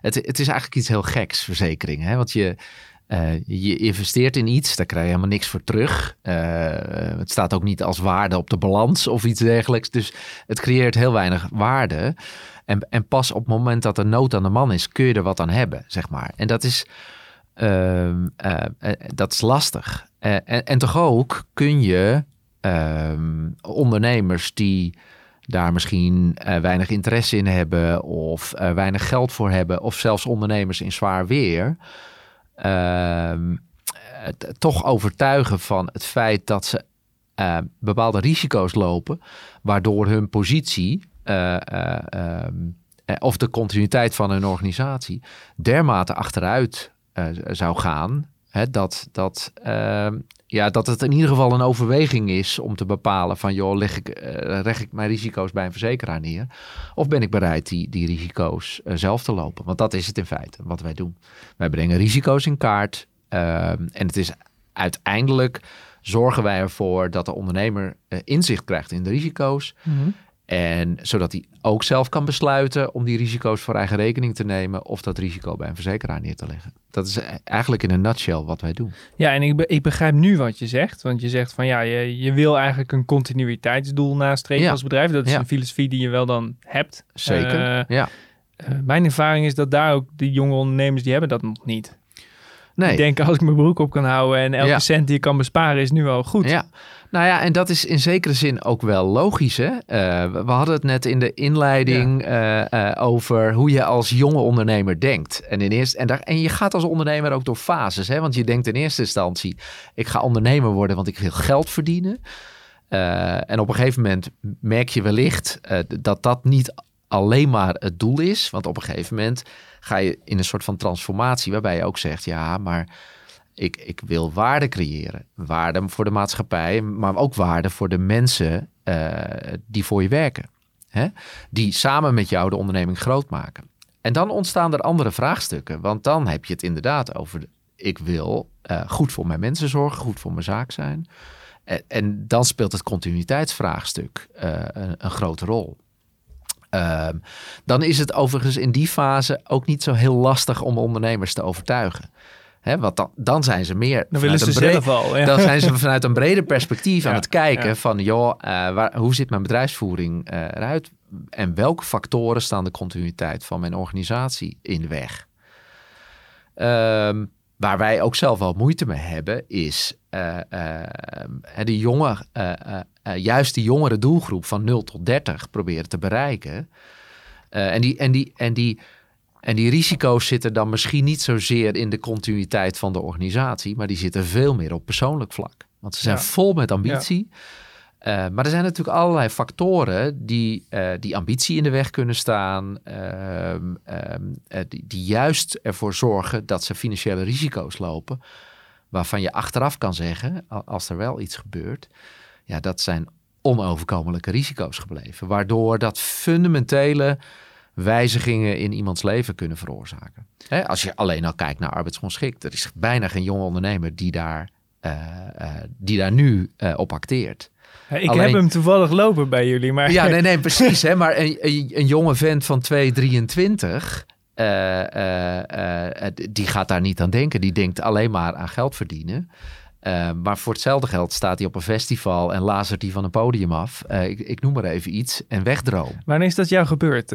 het, het is eigenlijk iets heel geks, verzekeringen. Want je, uh, je investeert in iets, daar krijg je helemaal niks voor terug. Uh, het staat ook niet als waarde op de balans of iets dergelijks. Dus het creëert heel weinig waarde. En, en pas op het moment dat er nood aan de man is, kun je er wat aan hebben, zeg maar. En dat is, uh, dat is lastig. En, en, toch ook kun je ehm, ondernemers die daar misschien weinig interesse in hebben of weinig geld voor hebben, of zelfs ondernemers in zwaar weer Ehm, toch overtuigen van het feit dat ze bepaalde risico's lopen, waardoor hun positie uh, of de continuïteit van hun organisatie dermate achteruit zou gaan, hè, dat, dat ehm, ja, dat het in ieder geval een overweging is om te bepalen van joh, leg ik, uh, leg ik mijn risico's bij een verzekeraar neer? Of ben ik bereid die, die risico's uh, zelf te lopen? Want dat is het in feite wat wij doen. Wij brengen risico's in kaart uh, en het is uiteindelijk zorgen wij ervoor dat de ondernemer uh, inzicht krijgt in de risico's. Mm -hmm. En zodat hij ook zelf kan besluiten om die risico's voor eigen rekening te nemen of dat risico bij een verzekeraar neer te leggen. Dat is eigenlijk in een nutshell wat wij doen. Ja, en ik, ik begrijp nu wat je zegt. Want je zegt van ja, je, je wil eigenlijk een continuïteitsdoel nastreven ja. als bedrijf. Dat is ja. een filosofie die je wel dan hebt. Zeker, uh, ja. Uh, mijn ervaring is dat daar ook die jonge ondernemers, die hebben dat nog niet. Nee. Die denken als ik mijn broek op kan houden en elke cent die je kan besparen is nu wel goed. Ja, nou ja, en dat is in zekere zin ook wel logisch. Hè? Uh, we hadden het net in de inleiding ja. uh, uh, over hoe je als jonge ondernemer denkt. En, in eerste, en, daar, en je gaat als ondernemer ook door fases. Hè? Want je denkt in eerste instantie, ik ga ondernemer worden, want ik wil geld verdienen. en op een gegeven moment merk je wellicht dat dat niet alleen maar het doel is. Want op een gegeven moment ga je in een soort van transformatie waarbij je ook zegt, ja, maar ik, ik wil waarde creëren. Waarde voor de maatschappij, maar ook waarde voor de mensen uh, die voor je werken. Hè? Die samen met jou de onderneming groot maken. En dan ontstaan er andere vraagstukken. Want dan heb je het inderdaad over: ik wil uh, goed voor mijn mensen zorgen, goed voor mijn zaak zijn. En, en dan speelt het continuïteitsvraagstuk een, een, grote rol. Ehm, dan is het overigens in die fase ook niet zo heel lastig om ondernemers te overtuigen. He, want dan, dan zijn ze meer. Dan willen ze zelf al. Ja. Dan zijn ze vanuit een breder perspectief ja, aan het kijken ja. van, joh, uh, waar, hoe zit mijn bedrijfsvoering uh, eruit? En welke factoren staan de continuïteit van mijn organisatie in de weg? Um, waar wij ook zelf wel moeite mee hebben, is uh, de jonge, juist die jongere doelgroep van 0 tot 30 proberen te bereiken. en die, en die, en die en die risico's zitten dan misschien niet zozeer in de continuïteit van de organisatie, maar die zitten veel meer op persoonlijk vlak. Want ze zijn ja. vol met ambitie. Ja. Uh, maar er zijn natuurlijk allerlei factoren die uh, die ambitie in de weg kunnen staan, uh, die, die, juist ervoor zorgen dat ze financiële risico's lopen, waarvan je achteraf kan zeggen, als er wel iets gebeurt, ja, dat zijn onoverkomelijke risico's gebleven, waardoor dat fundamentele wijzigingen in iemands leven kunnen veroorzaken. Hè, als je alleen al kijkt naar arbeidsongeschikt, er is bijna geen jonge ondernemer die daar, uh, uh, die daar nu uh, op acteert. ik alleen... heb hem toevallig lopen bij jullie, maar... Ja, nee, nee, precies. hè, maar een, een, een jonge vent van 223... die gaat daar niet aan denken. Die denkt alleen maar aan geld verdienen. Maar voor hetzelfde geld staat hij op een festival en lazert hij van een podium af. Ik, ik, noem maar even iets. En wegdroom. Wanneer is dat jou gebeurd?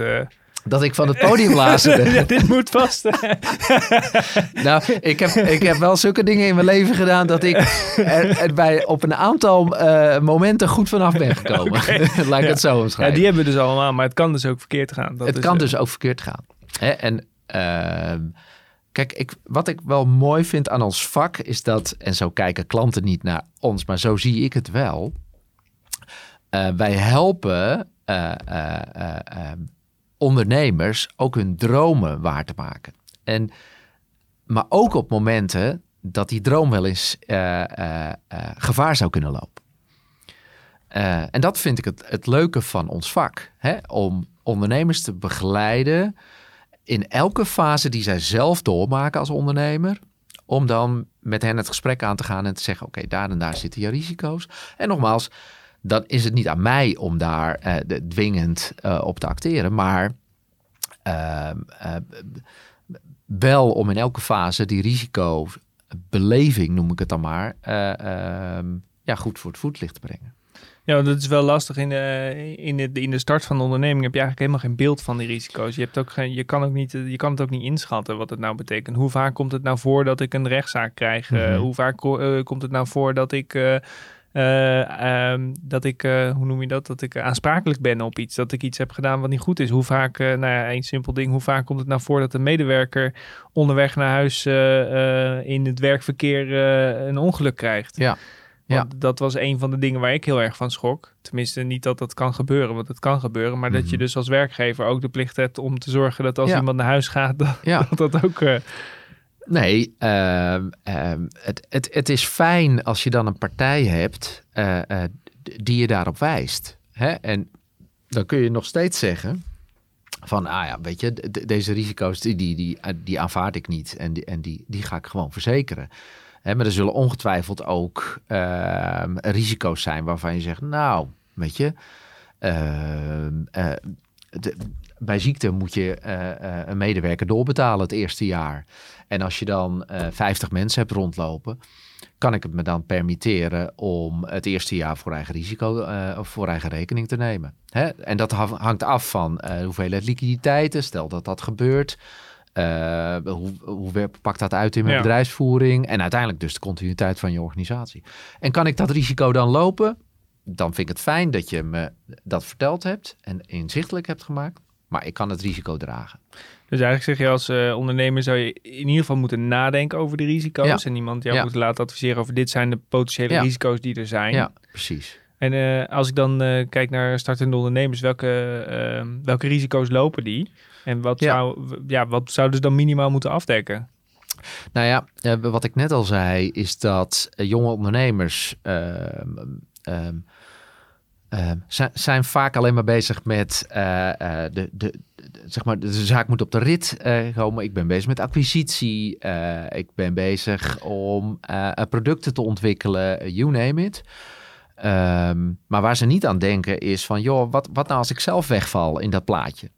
Dat ik van het podium lazerde. ja, dit moet vast. nou, ik heb, ik heb wel zulke dingen in mijn leven gedaan dat ik er, er bij op een aantal momenten goed vanaf ben gekomen. Okay. Laat ik ja. het zo omschrijven. Ja, die hebben we dus allemaal, maar het kan dus ook verkeerd gaan. Dat het is, kan dus ook verkeerd gaan. Hè? En ehm, Kijk, ik, wat ik wel mooi vind aan ons vak is dat, en zo kijken klanten niet naar ons, maar zo zie ik het wel. Uh, wij helpen ondernemers ook hun dromen waar te maken. En, maar ook op momenten dat die droom wel eens gevaar zou kunnen lopen. en dat vind ik het, het leuke van ons vak. Hè? Om ondernemers te begeleiden in elke fase die zij zelf doormaken als ondernemer, om dan met hen het gesprek aan te gaan en te zeggen: Oké, daar en daar zitten je risico's. En nogmaals, dan is het niet aan mij om daar uh, de, dwingend uh, op te acteren, maar ehm, wel om in elke fase die risicobeleving, noem ik het dan maar, ehm, ja, goed voor het voetlicht te brengen. Ja, dat is wel lastig. In de, in, de, in de start van de onderneming heb je eigenlijk helemaal geen beeld van die risico's. Je, hebt ook geen, je, kan ook niet, je kan het ook niet inschatten wat het nou betekent. Hoe vaak komt het nou voor dat ik een rechtszaak krijg? Mm hoe vaak komt het nou voor dat ik... Uh, uh, dat ik, hoe noem je dat? Dat ik aansprakelijk ben op iets. Dat ik iets heb gedaan wat niet goed is. Hoe vaak, nou ja, een simpel ding. Hoe vaak komt het nou voor dat een medewerker onderweg naar huis in het werkverkeer een ongeluk krijgt? Ja ja. dat was een van de dingen waar ik heel erg van schrok. Tenminste, niet dat dat kan gebeuren, want het kan gebeuren. Maar dat je mhm. dus als werkgever ook de plicht hebt om te zorgen dat als iemand naar huis gaat, dat ja. dat, ook... Nee, ehm, ehm, het, het, het is fijn als je dan een partij hebt uh, uh, die je daarop wijst. Hè? En dan kun je nog steeds zeggen van, ah ja, weet je, deze risico's, die, die, die, die aanvaard ik niet en die, en die, die ga ik gewoon verzekeren maar er zullen ongetwijfeld ook ehm, risico's zijn waarvan je zegt, nou, weet je, eh, bij ziekte moet je eh, eh, een medewerker doorbetalen het eerste jaar. En als je dan 50 mensen hebt rondlopen, kan ik het me dan permitteren om het eerste jaar voor eigen risico of voor eigen rekening te nemen. Hè? En dat hangt af van hoeveelheid liquiditeiten, stel dat dat gebeurt. Uh, hoe, hoe pakt dat uit in mijn bedrijfsvoering? En uiteindelijk dus de continuïteit van je organisatie. En kan ik dat risico dan lopen? Dan vind ik het fijn dat je me dat verteld hebt en inzichtelijk hebt gemaakt. Maar ik kan het risico dragen. Dus eigenlijk zeg je als uh, ondernemer zou je in ieder geval moeten nadenken over de risico's. En iemand jou moet laten adviseren over dit zijn de potentiële risico's die er zijn. Ja, precies. En uh, als ik dan kijk naar startende ondernemers, welke, welke risico's lopen die? En wat, Zou, ja, wat zouden ze dan minimaal moeten afdekken? Nou ja, wat ik net al zei, is dat eh, jonge ondernemers ehm, ehm, ehm, zijn vaak alleen maar bezig met uh, de, de, zeg maar, de zaak moet op de rit komen. Ik ben bezig met acquisitie. ik ben bezig om producten te ontwikkelen. You name it. maar waar ze niet aan denken is van, joh, wat, wat nou als ik zelf wegval in dat plaatje?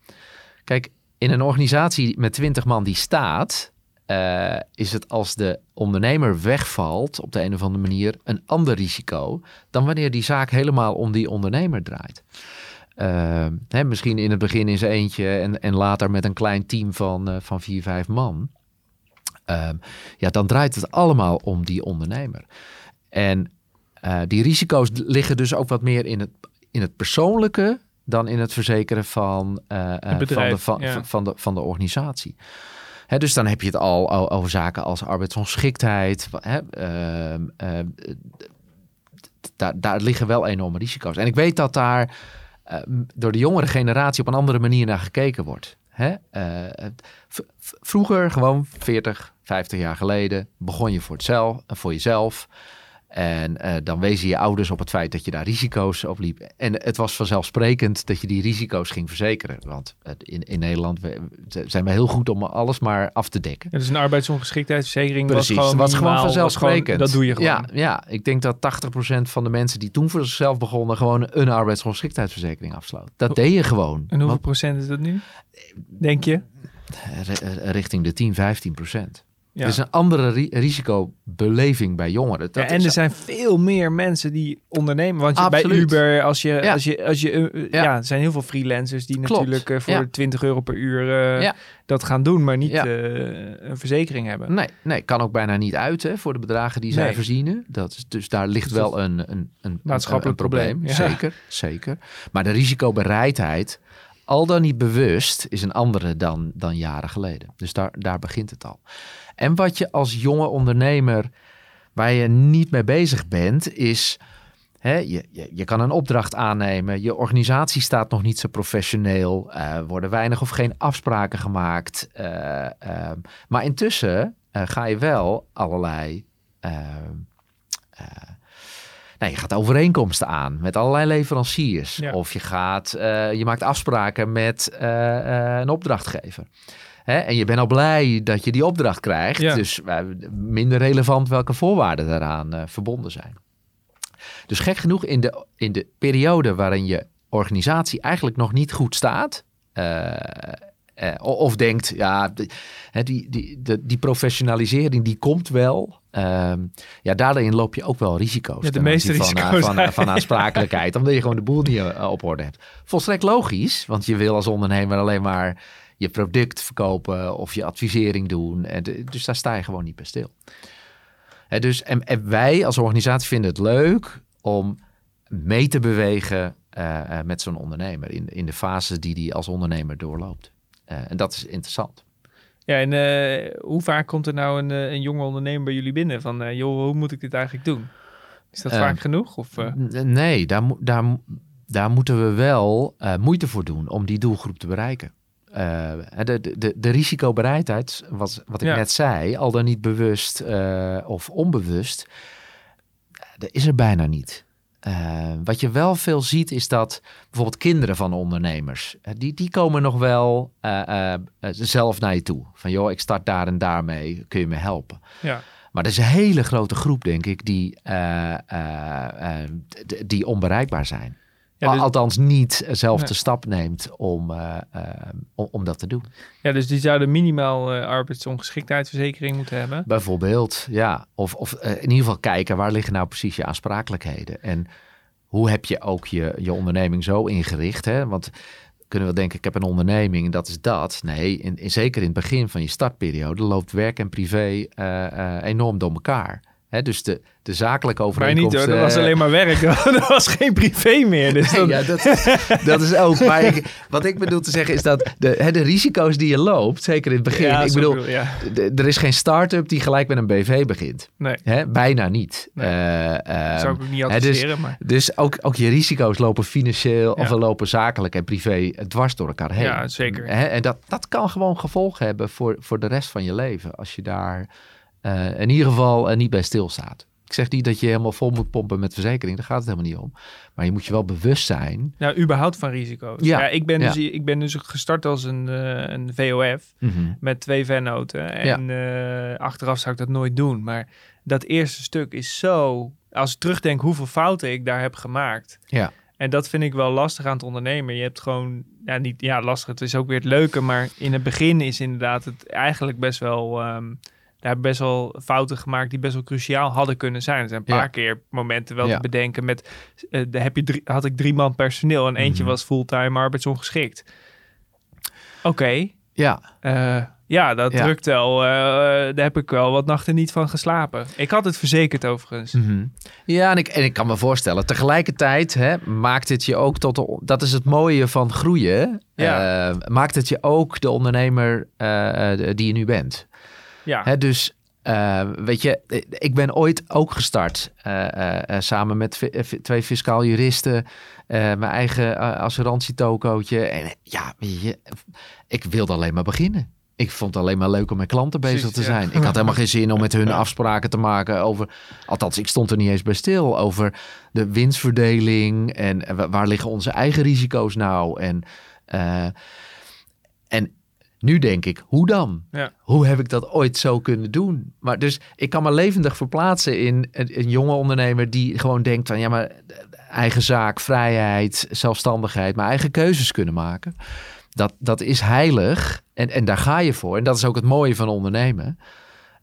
Kijk, in een organisatie met 20 man die staat, uh, is het als de ondernemer wegvalt op de een of andere manier een ander risico dan wanneer die zaak helemaal om die ondernemer draait. Uh, hè, misschien in het begin in zijn eentje en, en later met een klein team van, uh, van vier, vijf man. Ehm, ja, dan draait het allemaal om die ondernemer. En die risico's liggen dus ook wat meer in het, in het persoonlijke dan in het verzekeren van, van, de, van, van, de, van de organisatie. Dus dan heb je het al over zaken als arbeidsongeschiktheid. Ehm, ehm, daar, liggen wel enorme risico's. En ik weet dat daar ehm, door de jongere generatie op een andere manier naar gekeken wordt. Uh, vroeger, gewoon 40, 50 jaar geleden, begon je voor, het voor jezelf. En uh, dan wezen je ouders op het feit dat je daar risico's op liep. En het was vanzelfsprekend dat je die risico's ging verzekeren. Want in, in Nederland zijn we heel goed om alles maar af te dekken. Het is een arbeidsongeschiktheidsverzekering. Precies, was gewoon, was gewoon vanzelfsprekend. dat doe je gewoon. Ja, ja, ik denk dat 80% van de mensen die toen voor zichzelf begonnen... gewoon een arbeidsongeschiktheidsverzekering afsloot. Dat deed je gewoon. En hoeveel procent is dat nu, denk je? Richting de 10, 15 procent. Ja. Het is een andere risicobeleving bij jongeren. ja, en er zijn veel meer mensen die ondernemen. Want je, bij Uber, als je, als je, als je, uh, ja. er zijn heel veel freelancers die natuurlijk uh, voor 20 euro per uur uh, dat gaan doen, maar niet een verzekering hebben. Nee, nee, kan ook bijna niet uit hè, voor de bedragen die zij verzienen. Dat is, dus daar ligt dus wel een, een, een maatschappelijk probleem. probleem. Zeker, zeker. Maar de risicobereidheid al dan niet bewust, is een andere dan, dan jaren geleden. Dus daar, daar begint het al. En wat je als jonge ondernemer, waar je niet mee bezig bent, is. Hè, je, je, je, kan een opdracht aannemen. Je organisatie staat nog niet zo professioneel. Uh, worden weinig of geen afspraken gemaakt. Uh, uh, maar intussen eh, ga je wel allerlei ehm, nou, je gaat overeenkomsten aan met allerlei leveranciers. Of je, gaat, je maakt afspraken met een opdrachtgever. Hè? En je bent al blij dat je die opdracht krijgt. Dus minder relevant welke voorwaarden daaraan verbonden zijn. Dus gek genoeg, in de, in de periode waarin je organisatie eigenlijk nog niet goed staat. eh, of denkt, ja, die, die, die, die professionalisering die komt wel. Ehm, ja, daarin loop je ook wel risico's. Ja, de meeste van, risico's. Van, van, van aansprakelijkheid, omdat je gewoon de boel niet op orde hebt. Volstrekt logisch, want je wil als ondernemer alleen maar je product verkopen of je advisering doen. En dus daar sta je gewoon niet bij stil. dus, en, en, wij als organisatie vinden het leuk om mee te bewegen uh, met zo'n ondernemer in, in de fase die die als ondernemer doorloopt. Uh, en dat is interessant. Ja, en uh, hoe vaak komt er nou een, een jonge ondernemer bij jullie binnen? Van, joh, hoe moet ik dit eigenlijk doen? Is dat vaak genoeg? Of, Nee, daar, daar, daar moeten we wel moeite voor doen om die doelgroep te bereiken. Uh, de, de, de risicobereidheid, wat, wat ik ja. net zei, al dan niet bewust uh, of onbewust, dat is er bijna niet. Uh, wat je wel veel ziet is dat bijvoorbeeld kinderen van ondernemers, die, die komen nog wel zelf naar je toe. Van joh, ik start daar en daarmee, kun je me helpen? Ja. Maar er is een hele grote groep, denk ik, die, die onbereikbaar zijn. Ja, dus, Althans niet zelf de stap neemt om, uh, uh, om, om, dat te doen. Ja, dus die zouden minimaal uh, arbeidsongeschiktheidsverzekering moeten hebben? Bijvoorbeeld, ja. Of, of in ieder geval kijken, waar liggen nou precies je aansprakelijkheden? En hoe heb je ook je, je onderneming zo ingericht? Hè? Want kunnen we denken, ik heb een onderneming dat is dat. Nee, in, in, zeker in het begin van je startperiode loopt werk en privé enorm door elkaar. He, dus de, de zakelijke overeenkomst... Maar niet dat was alleen maar werk. er was geen privé meer. Dus dan... ja, dat, dat is ook. Maar ik, wat ik bedoel te zeggen is dat de, de risico's die je loopt, zeker in het begin... Ja, ik bedoel, bedoel ja. er is geen start-up die gelijk met een BV begint. Nee. He, bijna niet. Nee. Uh, uh, zou ik ook niet adviseren. dus, maar... dus ook, ook je risico's lopen financieel of lopen zakelijk en privé dwars door elkaar heen. Ja, zeker. en dat, dat kan gewoon gevolgen hebben voor, voor de rest van je leven. Als je daar uh, in ieder geval uh, niet bij stilstaat. Ik zeg niet dat je helemaal vol moet pompen met verzekering. Daar gaat het helemaal niet om. Maar je moet je wel bewust zijn. Nou, überhaupt van risico's. Ja, ja ik, ben ja. Dus, ik ben dus gestart als een, uh, een VOF mm -hmm. met twee vennoten. En ja. achteraf zou ik dat nooit doen. Maar dat eerste stuk is zo... Als ik terugdenk hoeveel fouten ik daar heb gemaakt. Ja. En dat vind ik wel lastig aan het ondernemen. Je hebt gewoon, ja, niet, ja, lastig. Het is ook weer het leuke. Maar in het begin is inderdaad het eigenlijk best wel... Um, daar best wel fouten gemaakt die best wel cruciaal hadden kunnen zijn. Er zijn een paar keer momenten wel ja. te bedenken met, uh, heb je drie, had ik drie man personeel en eentje mm -hmm. was fulltime arbeidsongeschikt. Oké. Okay. Ja. Uh, ja, dat ja. drukt wel. Uh, daar heb ik wel wat nachten niet van geslapen. Ik had het verzekerd overigens. Mm -hmm. Ja, en ik, en ik kan me voorstellen, tegelijkertijd hè, maakt het je ook tot... De, dat is het mooie van groeien. Ja. Uh, maakt het je ook de ondernemer uh, die je nu bent. Ja. Hè, dus uh, weet je, ik ben ooit ook gestart uh, uh, samen met twee fiscaal juristen, mijn eigen assurantietokootje. En ja, je, ik wilde alleen maar beginnen. Ik vond het alleen maar leuk om met klanten bezig Precies, te zijn. Ja. Ik had helemaal geen zin om met hun afspraken te maken over. Althans, ik stond er niet eens bij stil. Over de winstverdeling en waar liggen onze eigen risico's nou. En, en nu denk ik, hoe dan? Ja. Hoe heb ik dat ooit zo kunnen doen? Maar dus ik kan me levendig verplaatsen in een, een, jonge ondernemer die gewoon denkt van ja, maar eigen zaak, vrijheid, zelfstandigheid, maar eigen keuzes kunnen maken. Dat, dat is heilig en, en daar ga je voor. En dat is ook het mooie van ondernemen.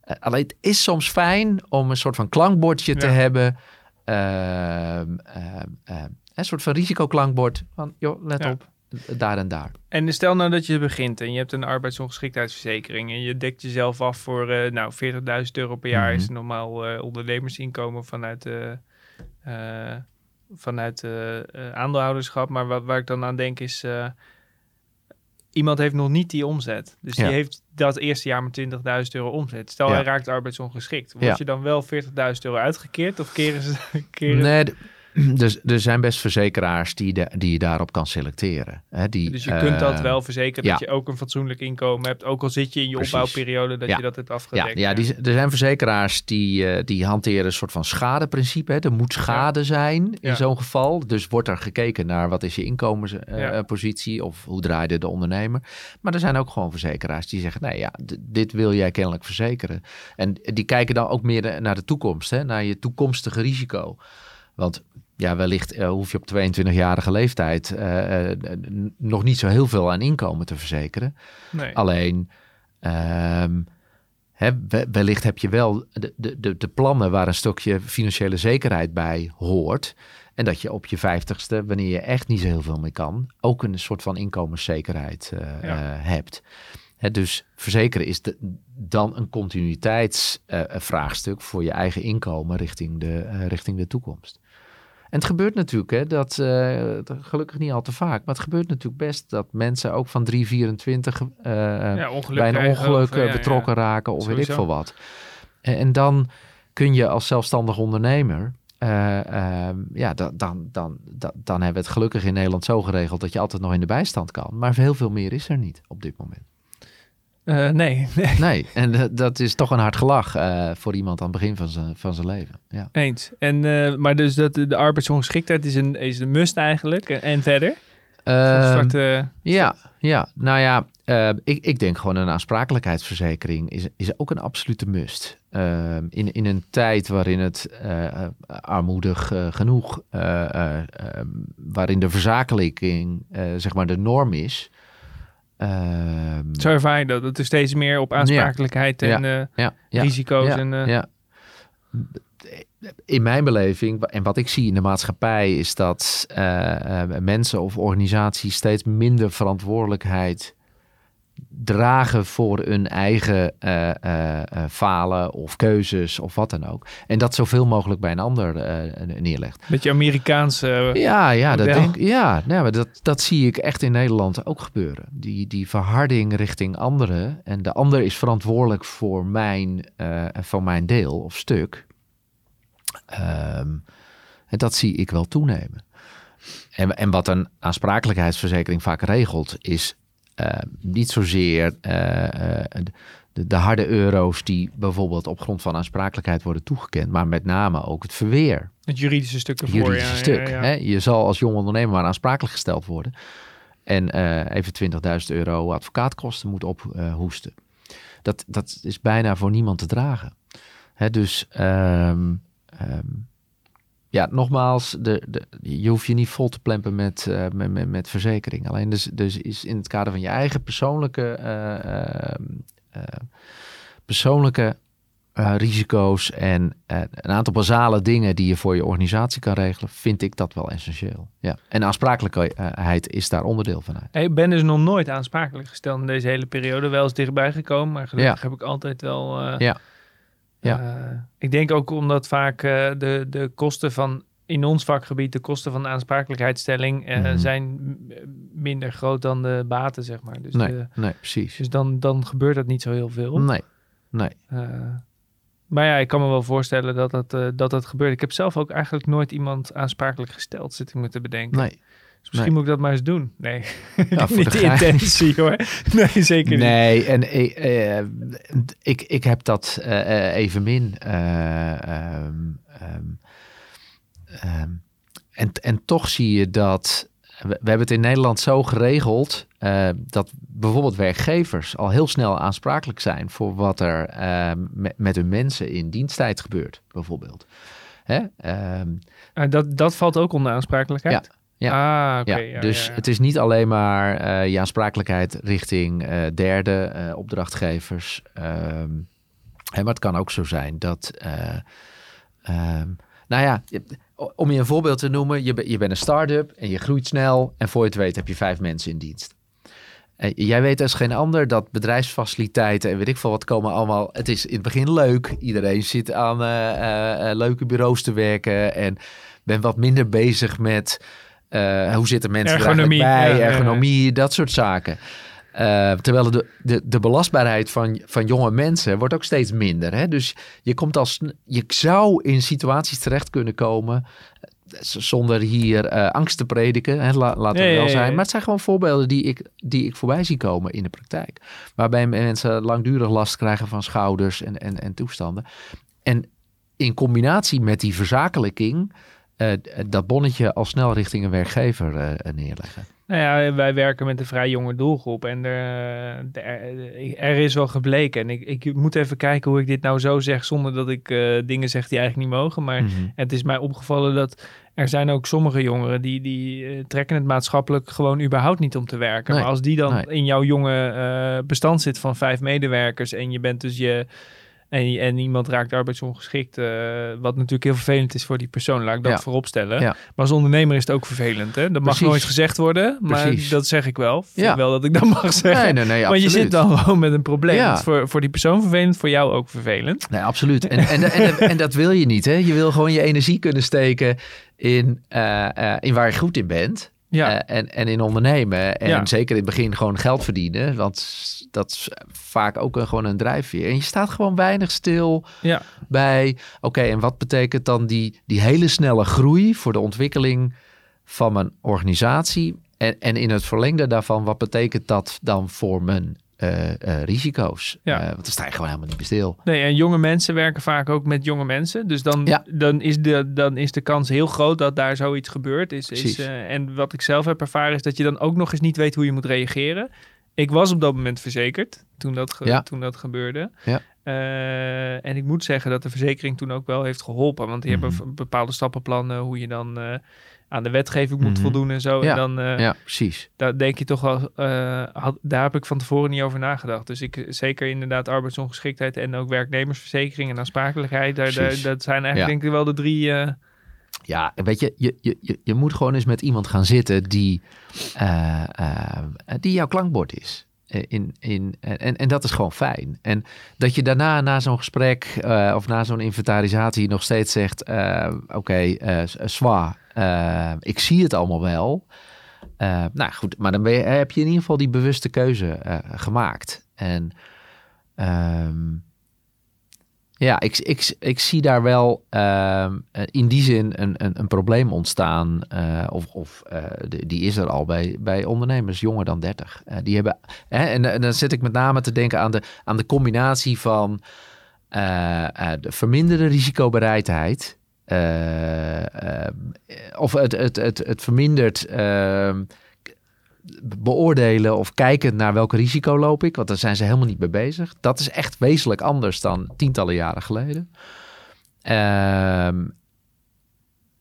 Uh, alleen het is soms fijn om een soort van klankbordje ja. te hebben. Uh, uh, een soort van risicoklankbord. Van joh, let ja. op daar en daar. En stel nou dat je begint en je hebt een arbeidsongeschiktheidsverzekering en je dekt jezelf af voor uh, nou 40.000 euro per jaar mm -hmm. is normaal uh, ondernemersinkomen vanuit, uh, vanuit aandeelhouderschap. Maar wat, waar ik dan aan denk is, iemand heeft nog niet die omzet. Dus ja. die heeft dat eerste jaar met 20.000 euro omzet. Stel ja. hij raakt arbeidsongeschikt. Word ja. je dan wel 40.000 euro uitgekeerd of keren ze... Keren nee, dus er zijn best verzekeraars die, de, die je daarop kan selecteren. Hè, die, dus je kunt dat wel verzekeren ja. dat je ook een fatsoenlijk inkomen hebt. Ook al zit je in je Precies. opbouwperiode, dat ja. je dat hebt afgedekt. Ja, ja die, er zijn verzekeraars die, uh, die hanteren een soort van schadeprincipe. Hè. Er moet schade zijn in zo'n geval. Dus wordt er gekeken naar wat is je inkomenspositie uh, of hoe draaide de ondernemer. Maar er zijn ook gewoon verzekeraars die zeggen, nee ja, dit wil jij kennelijk verzekeren. En die kijken dan ook meer naar de toekomst, hè, naar je toekomstige risico. Want ja, wellicht uh, hoef je op 22-jarige leeftijd uh, nog niet zo heel veel aan inkomen te verzekeren. Nee. Alleen, um, hè, wellicht heb je wel de, de, de plannen waar een stukje financiële zekerheid bij hoort. En dat je op je vijftigste, wanneer je echt niet zo heel veel meer kan, ook een soort van inkomenszekerheid uh, ja. hebt. Hè, dus verzekeren is de, dan een continuïteitsvraagstuk voor je eigen inkomen richting de, richting de toekomst. En het gebeurt natuurlijk, hè, dat, uh, gelukkig niet al te vaak, maar het gebeurt natuurlijk best dat mensen ook van 324 uh, ja, bij een ongeluk of, betrokken ja, ja. raken of Sowieso. weet ik veel wat. En, en, dan kun je als zelfstandig ondernemer, uh, ja, dan, dan, dan, dan, dan hebben we het gelukkig in Nederland zo geregeld dat je altijd nog in de bijstand kan. Maar heel veel meer is er niet op dit moment. Uh, nee, nee. Nee, en uh, dat is toch een hard gelach uh, voor iemand aan het begin van zijn, van zijn leven. Ja. Eens. En, maar dus dat, de arbeidsongeschiktheid is een, is een must eigenlijk. En, verder? Start, ja, ja, nou ja, ik, ik denk gewoon een aansprakelijkheidsverzekering is, is ook een absolute must. Ehm, in, in een tijd waarin het armoedig genoeg, waarin de verzakelijking zeg maar de norm is... Um, Zo ervaar je dat? Dat er steeds meer op aansprakelijkheid en ja, uh, ja, risico's en... Uh... ja. In mijn beleving, en wat ik zie in de maatschappij, is dat uh, mensen of organisaties steeds minder verantwoordelijkheid dragen voor hun eigen uh, uh, falen of keuzes of wat dan ook. En dat zoveel mogelijk bij een ander neerlegt. Beetje Amerikaanse. Ja, ja, dat, denk, ja maar dat, dat zie ik echt in Nederland ook gebeuren. Die, die verharding richting anderen. En de ander is verantwoordelijk voor mijn, voor mijn deel of stuk. Um, en dat zie ik wel toenemen. En, en wat een aansprakelijkheidsverzekering vaak regelt, is uh, niet zozeer uh, de, de, harde euro's die bijvoorbeeld op grond van aansprakelijkheid worden toegekend, maar met name ook het verweer. Het juridische stuk ervoor. Juridische ja, stuk. Ja, ja. Hè? Je zal als jong ondernemer maar aansprakelijk gesteld worden en even 20.000 euro advocaatkosten moet ophoesten. dat, dat is bijna voor niemand te dragen. Hè? Dus um, um, ja, nogmaals, de, de, je hoeft je niet vol te plempen met, uh, met, met, met, verzekering. Alleen dus, dus is in het kader van je eigen persoonlijke, uh, uh, persoonlijke risico's en een aantal basale dingen die je voor je organisatie kan regelen, vind ik dat wel essentieel. Ja. En aansprakelijkheid is daar onderdeel van uit. Ik ben dus nog nooit aansprakelijk gesteld in deze hele periode. Wel eens dichtbij gekomen, maar gelukkig ja. heb ik altijd wel... ja ja. Uh, ik denk ook omdat vaak uh, de, de kosten van in ons vakgebied, de kosten van de aansprakelijkheidsstelling uh, mm. zijn minder groot dan de baten, zeg maar. Dus nee, de, nee, precies. Dus dan, dan gebeurt dat niet zo heel veel. Nee, nee. maar ja, ik kan me wel voorstellen dat dat, dat dat gebeurt. Ik heb zelf ook eigenlijk nooit iemand aansprakelijk gesteld, zit ik me te bedenken. Nee. Dus misschien nee. moet ik dat maar eens doen. Nee, ja, niet de, de intentie hoor. Nee, zeker niet. Nee, en ik, uh, ik, ik heb dat uh, evenmin. Uh, um, um, um, en, en toch zie je dat... We, we hebben het in Nederland zo geregeld... dat bijvoorbeeld werkgevers al heel snel aansprakelijk zijn... voor wat er met, met hun mensen in diensttijd gebeurt, bijvoorbeeld. Hè? dat, dat valt ook onder aansprakelijkheid? Ja. Ja, ah, okay. ja. ja, dus ja, het is niet alleen maar uh, je aansprakelijkheid richting uh, derde uh, opdrachtgevers. Um, hè, maar het kan ook zo zijn dat. Um, nou ja, om je een voorbeeld te noemen, je, je bent een start-up en je groeit snel. En voor je het weet heb je vijf mensen in dienst. En jij weet als geen ander dat bedrijfsfaciliteiten en weet ik veel wat komen allemaal. Het is in het begin leuk. Iedereen zit aan leuke bureaus te werken en ben wat minder bezig met uh, hoe zitten mensen ergonomie, bij, ja, ergonomie, ja. dat soort zaken. Uh, terwijl de, de, de belastbaarheid van, van jonge mensen wordt ook steeds minder. Hè? Dus je, komt als, je zou in situaties terecht kunnen komen zonder hier uh, angst te prediken, hè, la, laten we wel zijn. Maar het zijn gewoon voorbeelden die ik, die ik voorbij zie komen in de praktijk. Waarbij mensen langdurig last krijgen van schouders en, en, en toestanden. En in combinatie met die verzakelijking uh, dat bonnetje al snel richting een werkgever uh, neerleggen. Nou ja, wij werken met een vrij jonge doelgroep en er, er, is wel gebleken. En ik, ik moet even kijken hoe ik dit nou zo zeg zonder dat ik uh, dingen zeg die eigenlijk niet mogen. Maar Mhm. het is mij opgevallen dat er zijn ook sommige jongeren die, die eh, trekken het maatschappelijk gewoon überhaupt niet om te werken. Nee, Maar als die dan nee. in jouw jonge eh, bestand zit van vijf medewerkers en je bent dus je... En, en iemand raakt arbeidsongeschikt, eh, wat natuurlijk heel vervelend is voor die persoon, laat ik dat Ja. voorop stellen. Ja. Maar als ondernemer is het ook vervelend. Hè? Dat mag nooit gezegd worden, maar Precies. dat zeg ik wel. Vind Ja. wel dat ik dat mag zeggen. Nee, nee, nee, Want je zit dan gewoon met een probleem. Voor, voor die persoon vervelend, voor jou ook vervelend. Nee, absoluut. En, en, en, en, dat wil je niet. Hè? Je wil gewoon je energie kunnen steken in, eh, eh, in waar je goed in bent. Ja, Eh, en, en in ondernemen. En Ja. zeker in het begin gewoon geld verdienen. Want dat is vaak ook een, gewoon een drijfveer. En je staat gewoon weinig stil ja. bij... Oké, en wat betekent dan die, die hele snelle groei... voor de ontwikkeling van mijn organisatie? En, en in het verlengde daarvan... wat betekent dat dan voor mijn eh, eh, risico's? Ja. Eh, want dan sta je gewoon helemaal niet bij stil. Nee, en jonge mensen werken vaak ook met jonge mensen. Dus dan, Ja. dan, is, de, dan is de kans heel groot dat daar zoiets gebeurt. Is, is, en wat ik zelf heb ervaren is dat je dan ook nog eens niet weet hoe je moet reageren. Ik was op dat moment verzekerd toen dat, ge- Ja. toen dat gebeurde. Ja. En ik moet zeggen dat de verzekering toen ook wel heeft geholpen. Want die Mhm. hebben bepaalde stappenplannen hoe je dan aan de wetgeving moet Mhm. voldoen en zo. Ja. En dan, eh, Ja, precies. daar denk je toch wel, eh, had, daar heb ik van tevoren niet over nagedacht. Dus ik zeker inderdaad arbeidsongeschiktheid en ook werknemersverzekering en aansprakelijkheid. Daar, dat zijn eigenlijk Ja. denk ik wel de drie. eh, Ja, weet je, je, je, je, je moet gewoon eens met iemand gaan zitten die, die jouw klankbord is. In, in, en, en dat is gewoon fijn. En dat je daarna, na zo'n gesprek of na zo'n inventarisatie, nog steeds zegt: Oké, zwaar, eh, ik zie het allemaal wel. Eh, nou goed, maar dan heb je in ieder geval die bewuste keuze eh, gemaakt. En ehm, ja, ik, ik, ik zie daar wel ehm, eh, in die zin een, een, een probleem ontstaan. of of die is er al bij, bij ondernemers jonger dan 30. Eh, die hebben, hè, en, dan zit ik met name te denken aan de, aan de combinatie van de verminderde risicobereidheid. Eh, eh, of het, het, het, het vermindert ehm, beoordelen of kijken naar welke risico loop ik. Want daar zijn ze helemaal niet mee bezig. Dat is echt wezenlijk anders dan tientallen jaren geleden. Ehm,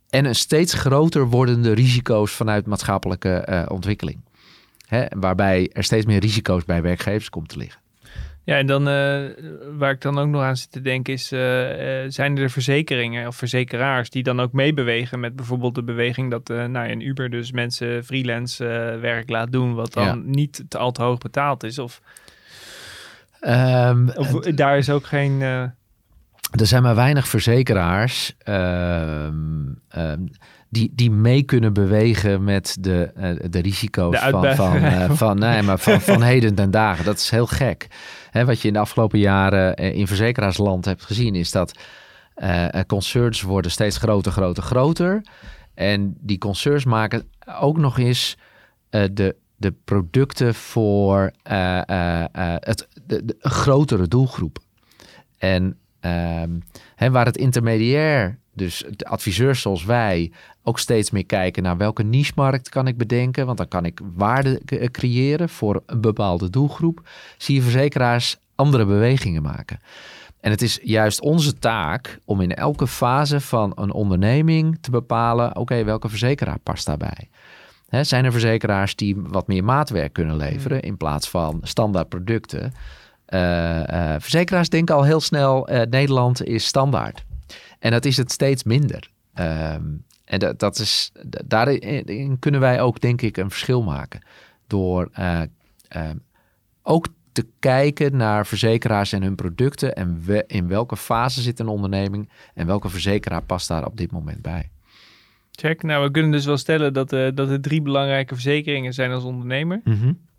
en een steeds groter wordende risico's vanuit maatschappelijke eh, ontwikkeling. Hè, waarbij er steeds meer risico's bij werkgevers komt te liggen. Ja, en dan eh, waar ik dan ook nog aan zit te denken is, eh, eh, zijn er verzekeringen of verzekeraars die dan ook meebewegen met bijvoorbeeld de beweging dat nou, een Uber dus mensen freelance werk laat doen, wat dan Ja. niet te al te hoog betaald is? Of, Ehm, of daar is ook geen. Er zijn maar weinig verzekeraars ehm, ehm, die, die mee kunnen bewegen met de, eh, de risico's De van, eh, van, nee, maar van, van heden ten dagen. Dat is heel gek. Hè, wat je in de afgelopen jaren eh, in verzekeraarsland hebt gezien, is dat concerns worden steeds groter, groter, groter. En die concerns maken ook nog eens de, de producten voor het, de, de, grotere doelgroep. En hè, waar het intermediair, dus de adviseurs zoals wij, ook steeds meer kijken naar welke niche-markt kan ik bedenken. Want dan kan ik waarde c- creëren voor een bepaalde doelgroep. Zie je verzekeraars andere bewegingen maken. En het is juist onze taak om in elke fase van een onderneming te bepalen: oké, welke verzekeraar past daarbij? Hè, zijn er verzekeraars die wat meer maatwerk kunnen leveren in plaats van standaard producten? Eh, eh, verzekeraars denken al heel snel: eh, Nederland is standaard. En dat is het steeds minder. Ehm, en dat, dat is, da- daarin kunnen wij ook, denk ik, een verschil maken. Door eh, ehm, ook te kijken naar verzekeraars en hun producten. En we, in welke fase zit een onderneming. En welke verzekeraar past daar op dit moment bij. check. Nou, we kunnen dus wel stellen dat, dat er drie belangrijke verzekeringen zijn als ondernemer: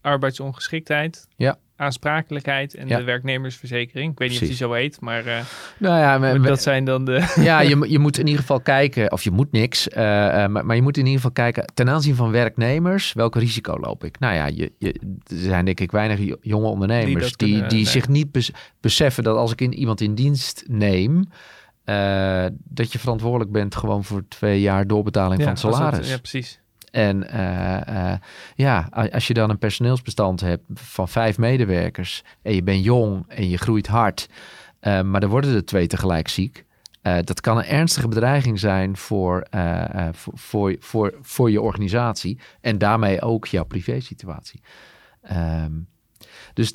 arbeidsongeschiktheid, Ja. aansprakelijkheid en Ja. de werknemersverzekering. Ik weet niet of die zo heet, maar eh, Nou ja, dat zijn dan de. ja je, moet- je moet in ieder geval kijken, of je moet niks, eh, eh, maar, maar je moet in ieder geval kijken ten aanzien van werknemers, welk risico loop ik? Nou ja, je, je, er zijn denk ik weinig jo- jonge ondernemers die, die, zich niet bes- beseffen dat als ik in, iemand in dienst neem, dat je verantwoordelijk bent gewoon voor twee jaar doorbetaling van het dat- salaris. ja, precies. En uh, ja, als je dan een personeelsbestand hebt van vijf medewerkers en je bent jong en je groeit hard, maar er worden er twee tegelijk ziek. dat kan een ernstige bedreiging zijn voor, voor, voor, voor, voor je organisatie en daarmee ook jouw privésituatie. Um, dus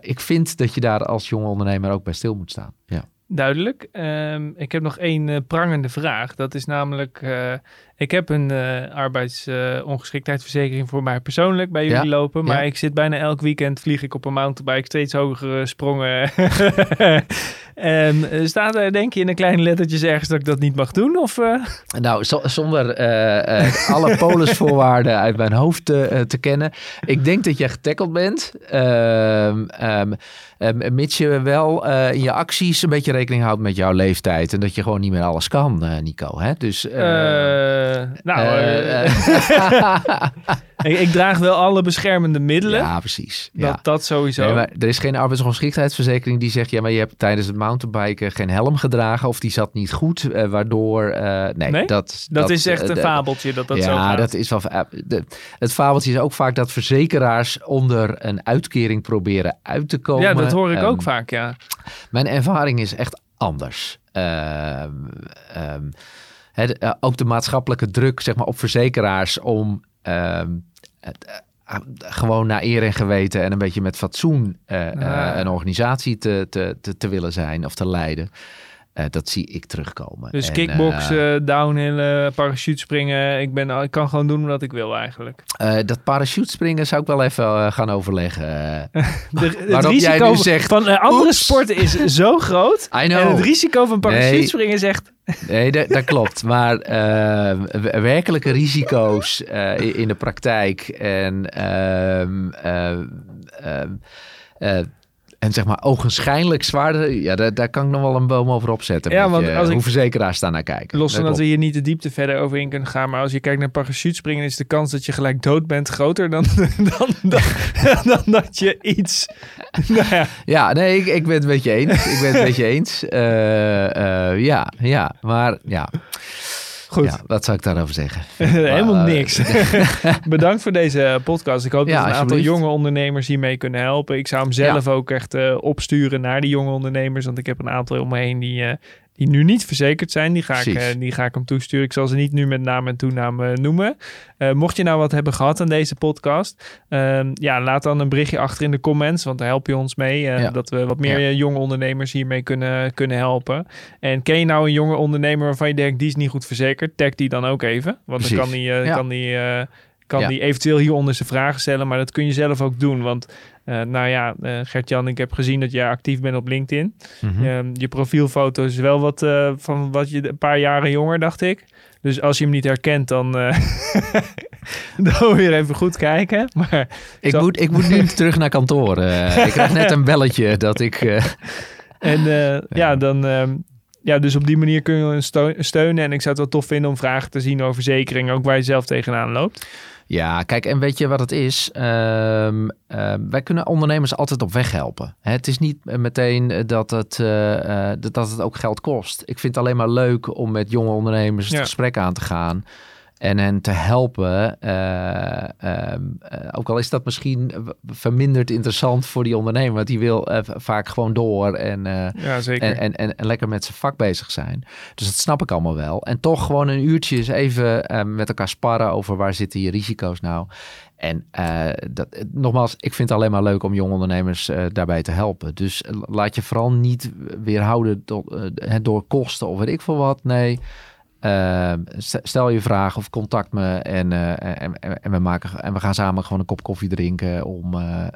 ik vind dat je daar als jonge ondernemer ook bij stil moet staan. Ja. Duidelijk. Um, ik heb nog één uh, prangende vraag. Dat is namelijk, uh, ik heb een uh, arbeidsongeschiktheidsverzekering voor mij persoonlijk bij jullie lopen. Maar ik zit bijna elk weekend, vlieg ik op een mountainbike steeds hogere sprongen. en staat er denk je in een kleine lettertjes ergens dat ik dat niet mag doen? Of, Nou, zonder alle polisvoorwaarden uit mijn hoofd te kennen. Ik denk dat je getackled bent. Um, um, mits je wel in je acties een beetje rekening houdt met jouw leeftijd. En dat je gewoon niet meer alles kan, Nico. Hè? Dus... Nou, ik, ik, draag wel alle beschermende middelen. Ja, precies. Dat, dat sowieso. Nee, er is geen arbeidsongeschiktheidsverzekering die zegt... ja, maar je hebt tijdens het mountainbiken geen helm gedragen... of die zat niet goed, waardoor... nee, nee, dat... Dat, is echt een fabeltje dat dat ja, zo gaat. dat is wel... De, het fabeltje is ook vaak dat verzekeraars... onder een uitkering proberen uit te komen. Ja, dat hoor ik ook ehm, vaak, ja. Mijn ervaring is echt anders. Uh, ook de maatschappelijke druk zeg maar, op verzekeraars om ehm, eh, gewoon naar eer en geweten en een beetje met fatsoen uh, een organisatie te, te, te, te willen zijn of te leiden. Uh, dat zie ik terugkomen. Dus en, kickboksen, uh, downhillen, parachutespringen. Ik, ben, ik kan gewoon doen wat ik wil eigenlijk. Uh, dat parachutespringen zou ik wel even gaan overleggen. de, het risico zegt, van andere sporten is zo groot. En het risico van parachutespringen nee. is echt... nee, dat, dat klopt. Maar werkelijke risico's in de praktijk en... Ehm, ehm, en zeg maar ogenschijnlijk zwaarder, ja, daar, daar kan ik nog wel een boom over opzetten. Ja, want als hoe verzekeraars staan naar kijken. Los van dat we hier niet de diepte verder over in kunnen gaan, maar als je kijkt naar parachutespringen, is de kans dat je gelijk dood bent groter dan, dan, dan, dan dat je iets. Nou ja. ja, nee, ik, ik ben het met je eens. Ik ben het met je eens. Uh, uh, ja, ja, maar ja. Goed. Ja, wat zou ik daarover zeggen? Helemaal niks. Bedankt voor deze podcast. Ik hoop dat een aantal jonge ondernemers hiermee kunnen helpen. Ik zou hem zelf ook echt uh, opsturen naar die jonge ondernemers. Want ik heb een aantal om me heen die, uh, die nu niet verzekerd zijn. Die ga, ik, uh, die ga ik hem toesturen. Ik zal ze niet nu met naam en toenaam uh, noemen. Uh, mocht je nou wat hebben gehad aan deze podcast, ehm, ja, laat dan een berichtje achter in de comments, want daar help je ons mee. Ja. Dat we wat meer ja. jonge ondernemers hiermee kunnen, kunnen helpen. En ken je nou een jonge ondernemer waarvan je denkt, die is niet goed verzekerd? Tag die dan ook even, want Precies. dan kan die, kan die kan die eventueel hieronder zijn vragen stellen, maar dat kun je zelf ook doen. Want uh, nou ja, uh, Gert-Jan, ik heb gezien dat jij actief bent op LinkedIn. Mm -hmm. je profielfoto is wel wat uh, van wat je een paar jaren jonger, dacht ik. Dus als je hem niet herkent, dan, dan weer even goed kijken. Maar ik, zo... moet, ik moet nu terug naar kantoor. ik krijg net een belletje dat ik... en ja. ja. dan... Ehm, ja, dus op die manier kun je steunen. En ik zou het wel tof vinden om vragen te zien over verzekering, ook waar je zelf tegenaan loopt. Ja, kijk, en weet je wat het is? Uh, uh, wij kunnen ondernemers altijd op weg helpen. Het is niet meteen dat het, uh, dat het ook geld kost. Ik vind het alleen maar leuk om met jonge ondernemers het gesprek aan te gaan en hen te helpen. Uh, uh, ook al is dat misschien verminderd interessant voor die ondernemer, want die wil uh, vaak gewoon door en, ja, zeker. En, en, en, en, lekker met zijn vak bezig zijn. Dus dat snap ik allemaal wel. En toch gewoon een uurtje eens even met elkaar sparren over waar zitten je risico's nou. En dat, nogmaals, ik vind het alleen maar leuk om jonge ondernemers daarbij te helpen. Dus laat je vooral niet weerhouden door, door kosten of weet ik veel wat. Nee. Uh, stel je vraag of contact me en, uh, en, en, we maken, en we gaan samen gewoon een kop koffie drinken om, uh,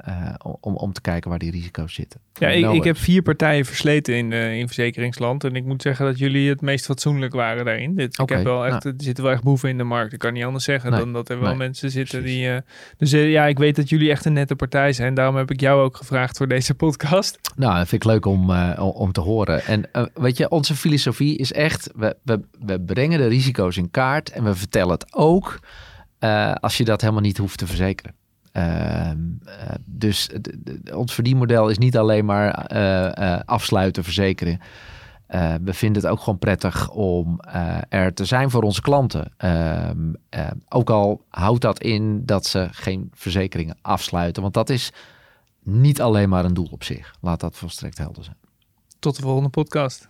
om, om te kijken waar die risico's zitten. Ja, ik, ik, heb vier partijen versleten in, in verzekeringsland en ik moet zeggen dat jullie het meest fatsoenlijk waren daarin. Dit, okay. ik heb wel echt, nou. Er zitten wel echt boeven in de markt. Ik kan niet anders zeggen nee. dan dat er wel nee. mensen zitten Precies. die... dus ja, ik weet dat jullie echt een nette partij zijn. Daarom heb ik jou ook gevraagd voor deze podcast. Nou, dat vind ik leuk om, om te horen. En weet je, onze filosofie is echt, we, we, we brengen de risico's in kaart en we vertellen het ook uh, als je dat helemaal niet hoeft te verzekeren. Uh, uh, dus ons verdienmodel is niet alleen maar uh, afsluiten, verzekeren. We vinden het ook gewoon prettig om er te zijn voor onze klanten. Uh, ook al houdt dat in dat ze geen verzekeringen afsluiten. Want dat is niet alleen maar een doel op zich. Laat dat volstrekt helder zijn. Tot de volgende podcast.